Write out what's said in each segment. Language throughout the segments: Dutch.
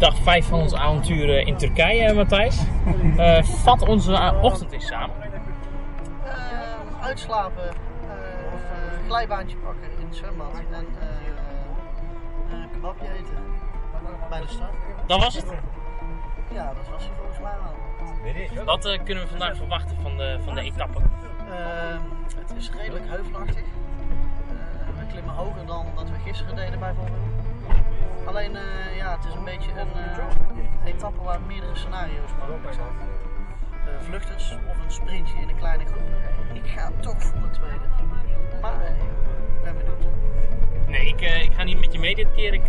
dag 5 van ons avontuur eh, in Turkije, Matthijs. Uh, vat onze eh, ochtend eens samen. Uh, uitslapen, of een glijbaantje pakken in het zwembad en een kebabje eten bij de stad. Dat was het? Ja, dat was het volgens mij wel. Wat kunnen we vandaag verwachten van de, van de etappe? Ehm, het is redelijk heuvelachtig. we klimmen hoger dan dat we gisteren deden bijvoorbeeld. Alleen, uh, ja, het is een beetje een uh, etappe waar meerdere scenario's mogelijk zijn. Uh, vluchters of een sprintje in een kleine groep. Ik ga toch voor de tweede. Maar ik ben benieuwd. Nee, ik, ik ga niet met je mee dit keer. Ik,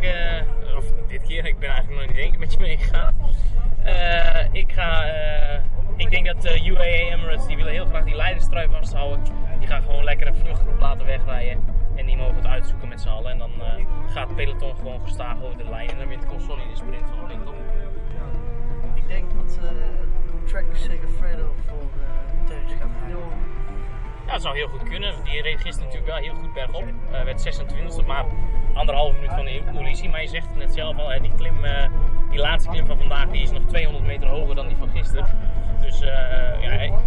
of dit keer, ik ben eigenlijk nog niet één keer met je meegegaan. ik ga, ik denk dat UAE Emirates, die willen heel graag die leiderstrui vasthouden. Die gaan gewoon lekker een vluchtgroep laten wegrijden. En die mogen het uitzoeken met z'n allen. En dan uh, gaat het peloton gewoon gestaag over de lijn. En dan wint Consoli in de sprint van het peloton. Ik denk dat uh, Track Segafredo voor uh, Teuns gaat rijden. Ja, dat zou heel goed kunnen. Die reed gisteren natuurlijk wel heel goed bergop. Uh, werd 26 maar anderhalve minuut van de Ulissi. Maar je zegt het net zelf al, hè, die, klim, die laatste klim van vandaag die is nog 200 meter hoger dan die van gisteren. Dus ja,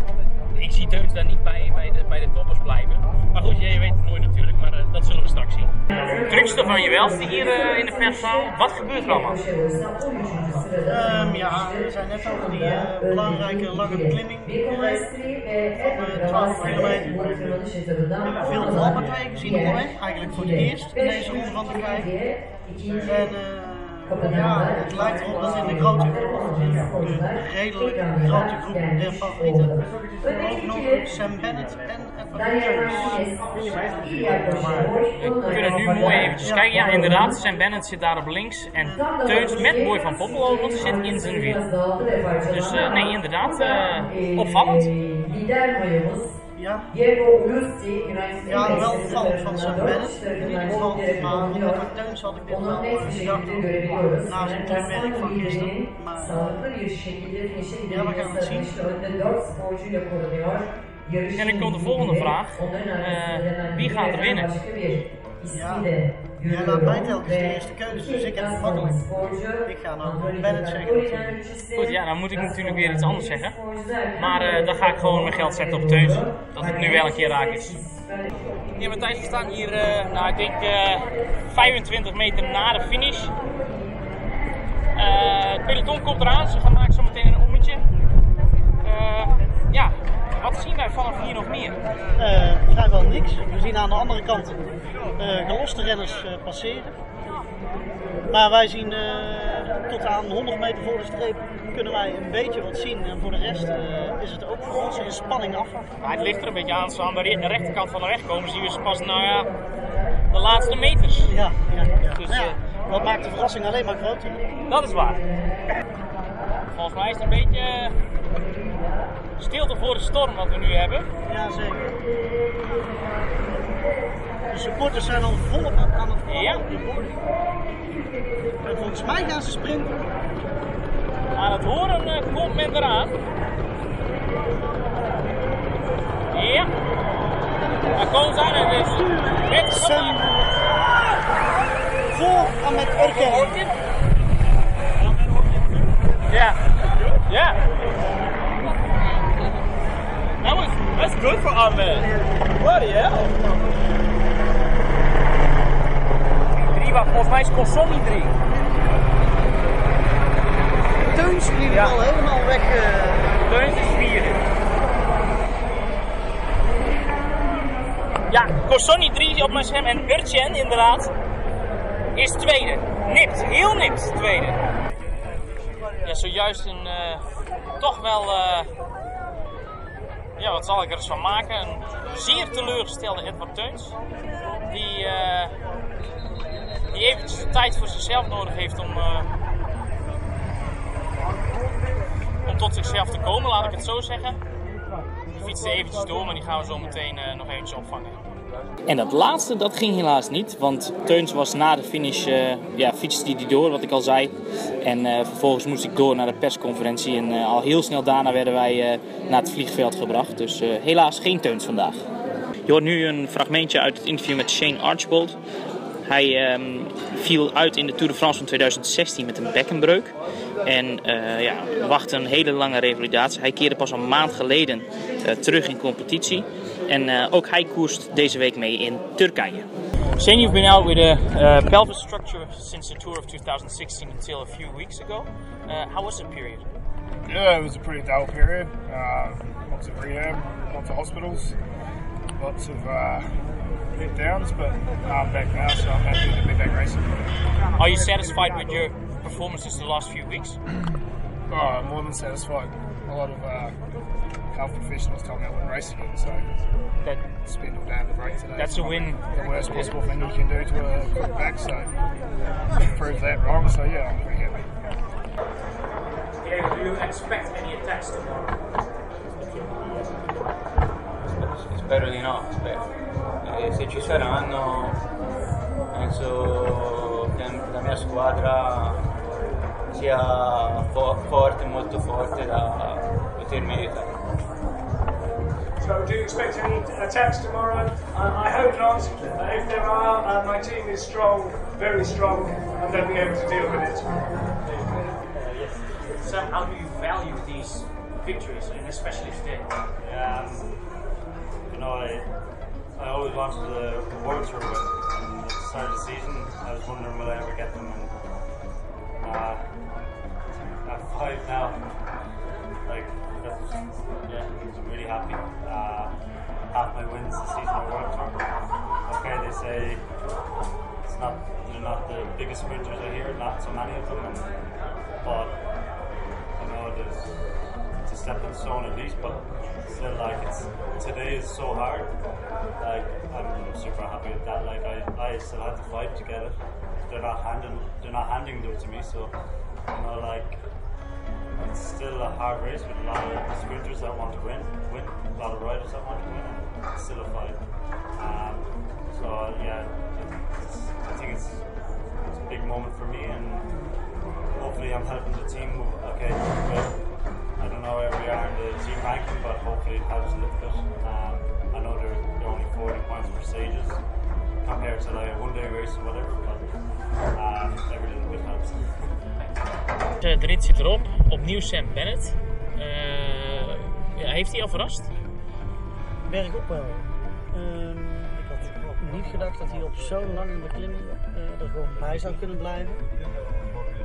ik zie Teuns daar niet bij, bij, de, bij de toppers blijven. Maar goed, je weet het nooit natuurlijk, maar uh, dat zullen we straks zien. Drukste van je welste hier uh, in de perszaal. Wat gebeurt er allemaal? Um, ja, we zijn net over die uh, belangrijke lange beklimming gereden van 12 kilometer. We hebben veel valpartijen gezien onderweg, eigenlijk voor het eerst in deze ronde van Turkije. En ja, het lijkt erop dat in de grote groep, de redelijk grote groep der favorieten, ook nog Sam Bennett en Edward We kunnen nu mooi eventjes. Kijken. Ja, inderdaad, Sam Bennett zit daar op links en Teuns met Boy van Poppel zit in zijn wiel. Dus uh, nee, inderdaad, uh, opvallend. Ja. Ja, wel opvallend van zijn Bennett in ieder geval. Maar omdat het Teuns had ik dit wel gedacht na zijn klimwerk van gisteren. Maar ja, we gaan het zien. En dan komt de volgende vraag. Uh, wie gaat er winnen? Ja, jij laat mij telkens de eerste keuze, dus ik heb het makkelijk. Ik ga nou Bennett zeggen. Goed, ja, dan moet ik natuurlijk weer iets anders zeggen. Maar uh, dan ga ik gewoon mijn geld zetten op Teus. Dat het nu wel een keer raak is. Ja, Matthijs, we staan hier, uh, nou ik denk uh, 25 meter na de finish. het peloton komt eraan, ze gaan maken wat zien wij vanaf hier nog meer? Vrijwel niks. We zien aan de andere kant geloste renners uh, passeren. Maar wij zien tot aan 100 meter voor de streep kunnen wij een beetje wat zien. En voor de rest is het ook voor ons een spanning afwachten. het ligt er een beetje aan. Als we aan de rechterkant van de weg komen, zien we ze pas nou ja, de laatste meters. Ja, ja, ja. Dus, ja dat maakt de verrassing alleen maar groter. Dat is waar. Volgens mij is het een beetje stilte voor de storm wat we nu hebben. Ja, zeker. De supporters zijn al volop aan het vallen ja. En volgens mij gaan ze sprinten. Aan het horen uh, komt men eraan. Ja. Daar komen ze aan en dus. Met Sam. Voor en met Orken. Ja. Ja. That's good for Ahmed. Bloody hell. Drie, maar volgens mij is Consommi drie. Teuns in ieder geval helemaal weg. Uh... Teuns is. Ja, Corsoni 3 op mijn scherm en Urchen inderdaad is tweede. Nipt, heel nipt tweede. Ja, zojuist een uh, toch wel uh, ja, wat zal ik er eens van maken? Een zeer teleurgestelde Edward Teuns. Die, uh, die eventjes de tijd voor zichzelf nodig heeft om, uh, om tot zichzelf te komen, laat ik het zo zeggen. Die fietste eventjes door, maar die gaan we zo meteen uh, nog eventjes opvangen. En dat laatste, dat ging helaas niet. Want Teuns was na de finish, uh, ja, fietste hij door, wat ik al zei. En uh, vervolgens moest ik door naar de persconferentie. En uh, al heel snel daarna werden wij naar het vliegveld gebracht. Dus helaas geen Teuns vandaag. Je hoort nu een fragmentje uit het interview met Shane Archbold. Hij ehm, viel uit in de Tour de France van 2016 met een bekkenbreuk. En uh, ja, wachtte een hele lange revalidatie. Hij keerde pas een maand geleden terug in competitie. En uh, ook hij koerst deze week mee in Turkije. Shane, you've been out with a uh, pelvis structure since the tour of 2016 until a few weeks ago. Uh, how was the period? Yeah, it was a pretty dull period. Uh, lots of rehab, lots of hospitals, lots of uh, let downs, but I'm back now, so I'm happy to be back racing. Are you satisfied with your performances the last few weeks? Oh, more than satisfied. A lot of health professionals told me I wouldn't race again, so That spend all day on the break today. That's a win. The worst possible thing you can do to a quarterback, so prove that wrong. So yeah, I'm pretty happy. do you expect any attacks tomorrow? Spero di no, spero. Eh, se ci saranno, penso che la mia squadra sia fo- forte, molto forte da potermi aiutare. So do you expect any attacks tomorrow? I, I hope not. Uh, if there are, uh, my team is strong, very strong, and they'll be able to deal with it. Sam, how do you value these victories, and especially today? Yeah, um, you know, I, I always wanted the, the World Tour, but at the start of the season, I was wondering will I ever get them, and uh, at five now, that's, yeah, I'm really happy. Uh, half my wins this season are World Tour. Okay, they say it's not, they're not the biggest sprinters I hear, not so many of them, and, but you know, there's it's a stepping stone at least, but still, like, it's today is so hard. Like, I'm super happy with that. Like, I, I still had to fight to get it. They're not handing, they're not handing them to me, so you know, like, it's still a hard race with a lot of sprinters that want to win, win, a lot of riders that want to win, and still a fight. Um, so yeah, I think it's, it's a big moment for me, and hopefully I'm helping the team. Okay, well, I don't know where we are in the team ranking, but hopefully it helps a little bit. Um, I know they're, they're only 40 points per stages compared to like a one-day race or whatever, but um, every little bit helps. De, de rit zit erop. Opnieuw Sam Bennett. Eh, ja, heeft hij al verrast? Bergop wel. Ehm, ik had niet gedacht dat hij op zo'n lange beklimming eh, er gewoon bij zou kunnen blijven.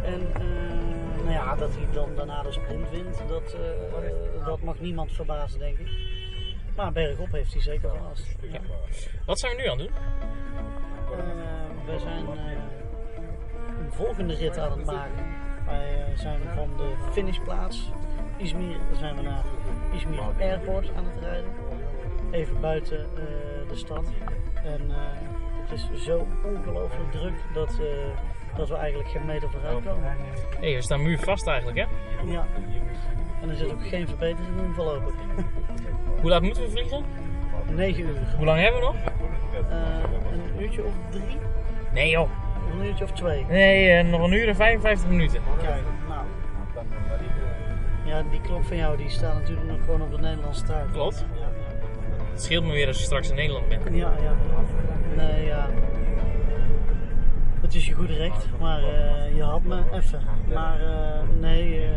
En eh, nou ja, dat hij dan daarna de sprint wint, dat, eh, dat mag niemand verbazen, denk ik. Maar bergop heeft hij zeker verrast. Ja. Wat zijn we nu aan het doen? Eh, wij zijn eh, een volgende rit aan het maken. Wij eh, zijn van de finishplaats Izmir zijn we naar Izmir Airport aan het rijden. Even buiten eh, de stad. En eh, het is zo ongelooflijk druk dat, dat we eigenlijk geen meter vooruit komen. Hé, we staan muurvast eigenlijk, hè? Ja. En er zit ook geen verbetering in voorlopig. Hoe laat moeten we vliegen? 9 uur. Hoe lang hebben we nog? Een uurtje of drie? Nee joh. Een uurtje of twee? Nee, eh, nog een uur en 55 minuten. Kijk, nou. Ja, die klok van jou die staat natuurlijk nog gewoon op de Nederlandse tijd. Klopt. Ja, Het scheelt me weer als je straks in Nederland bent. ja, ja. Nee, ja. Het is je goed recht, maar eh, je had me even. Maar eh, nee,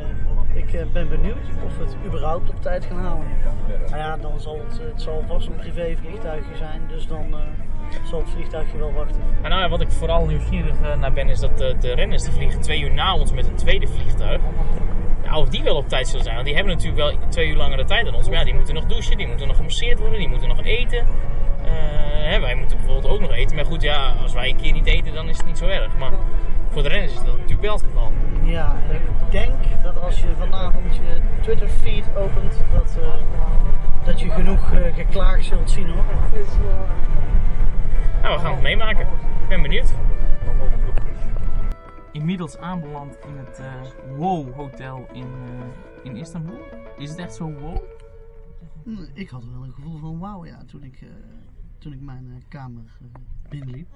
ik ben benieuwd of we het überhaupt op tijd gaan halen. Nou ja, dan zal het, het zal vast een privévliegtuigje zijn, dus dan zal het vliegtuigje wel wachten. Nou, ja, wat ik vooral nieuwsgierig eh, naar ben, is dat de, de renners die vliegen twee uur na ons met een tweede vliegtuig. Ja, of die wel op tijd zullen zijn. Want die hebben natuurlijk wel twee uur langere tijd dan ons. Maar ja, die moeten nog douchen, die moeten nog gemasseerd worden, die moeten nog eten. Eh, hè, wij moeten bijvoorbeeld ook nog eten. Maar goed, ja, als wij een keer niet eten, dan is het niet zo erg. Maar voor de renners is dat natuurlijk wel het geval. Ja, ik denk dat als je vanavond je Twitter feed opent, dat, eh, dat je genoeg eh, geklaag zult zien hoor. Nou, we gaan het meemaken. Ik ben benieuwd. Inmiddels aanbeland in het eh, Wow Hotel in, eh, in Istanbul. Is het echt zo wow? Hm, Ik had wel een gevoel van wauw ja, toen ik, eh, toen ik mijn eh, kamer binnenliep.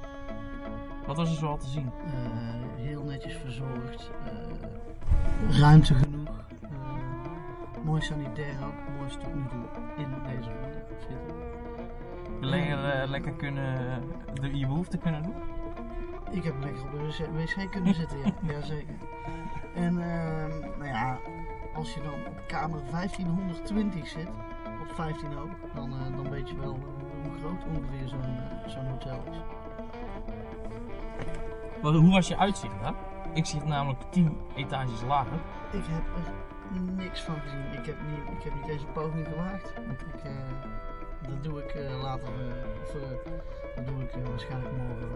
Wat was er zo al te zien? Eh, heel netjes verzorgd, eh, ruimte genoeg, eh, mooi sanitair ook, mooi tot nu toe in deze zitten. Lekker, eh, lekker kunnen, de, je behoefte kunnen doen? Ik heb lekker op de wc, wc kunnen zitten, ja. Jazeker. En ehm, nou ja, als je dan op kamer 1520 zit, op 15 ook, dan, eh, dan weet je wel eh, hoe groot ongeveer zo'n eh, zo'n hotel is. Wat- Hoe was je uitzicht daar? Ik zit namelijk 10 etages lager. Ik heb er niks van gezien. Ik heb niet, ik heb niet eens een poging gewaagd. Ik, eh, dat doe ik eh, later, eh, of eh, dat doe ik waarschijnlijk morgen.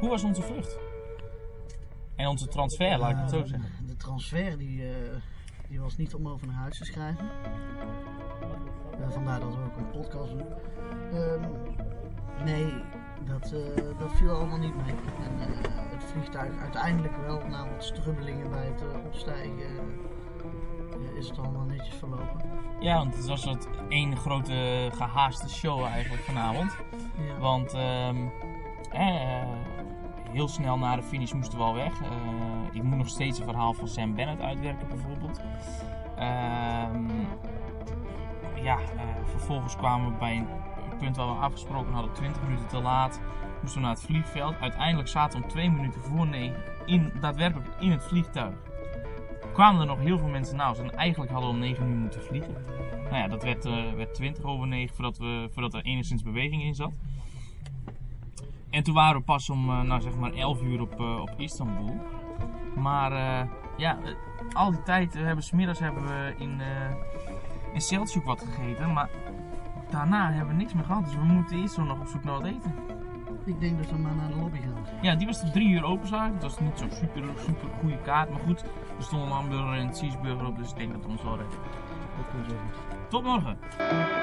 Hoe was onze vlucht? En onze transfer, laat ik het zo Eh, zeggen. De transfer die, die was niet om over naar huis te schrijven. Vandaar dat we ook een podcast doen. Ehm, nee, dat, dat viel allemaal niet mee. En het vliegtuig uiteindelijk wel, na wat strubbelingen bij het opstijgen, is het allemaal netjes verlopen. Ja, want het was wat één grote gehaaste show eigenlijk vanavond. Ja. Want ehm, eh, heel snel na de finish moesten we al weg. Eh, ik moet nog steeds een verhaal van Sam Bennett uitwerken bijvoorbeeld. Ehm, ja, eh, vervolgens kwamen we bij een punt waar we afgesproken hadden, 20 minuten te laat. Moesten we naar het vliegveld. Uiteindelijk zaten we om twee minuten voor negen in, daadwerkelijk in het vliegtuig. Kwamen er nog heel veel mensen naast en eigenlijk hadden we om 9 uur moeten vliegen. Nou ja, dat werd, eh, werd 20 over 9 voordat, we, voordat er enigszins beweging in zat. En toen waren we pas om eh, nou, zeg maar 11 uur op, eh, op Istanbul. Maar ja, al die tijd eh, hebben smiddags hebben we in, in wat gegeten. Maar daarna hebben we niks meer gehad. Dus we moeten eerst zo nog op zoek naar wat eten. Ik denk dat we maar naar de lobby gaan. Ja, die was tot drie uur open zagen. Dat was niet zo'n super, super goede kaart. Maar goed, er stond een hamburger en een cheeseburger op. Dus ik denk dat we ons wel redden. Dat komt goed. Tot morgen!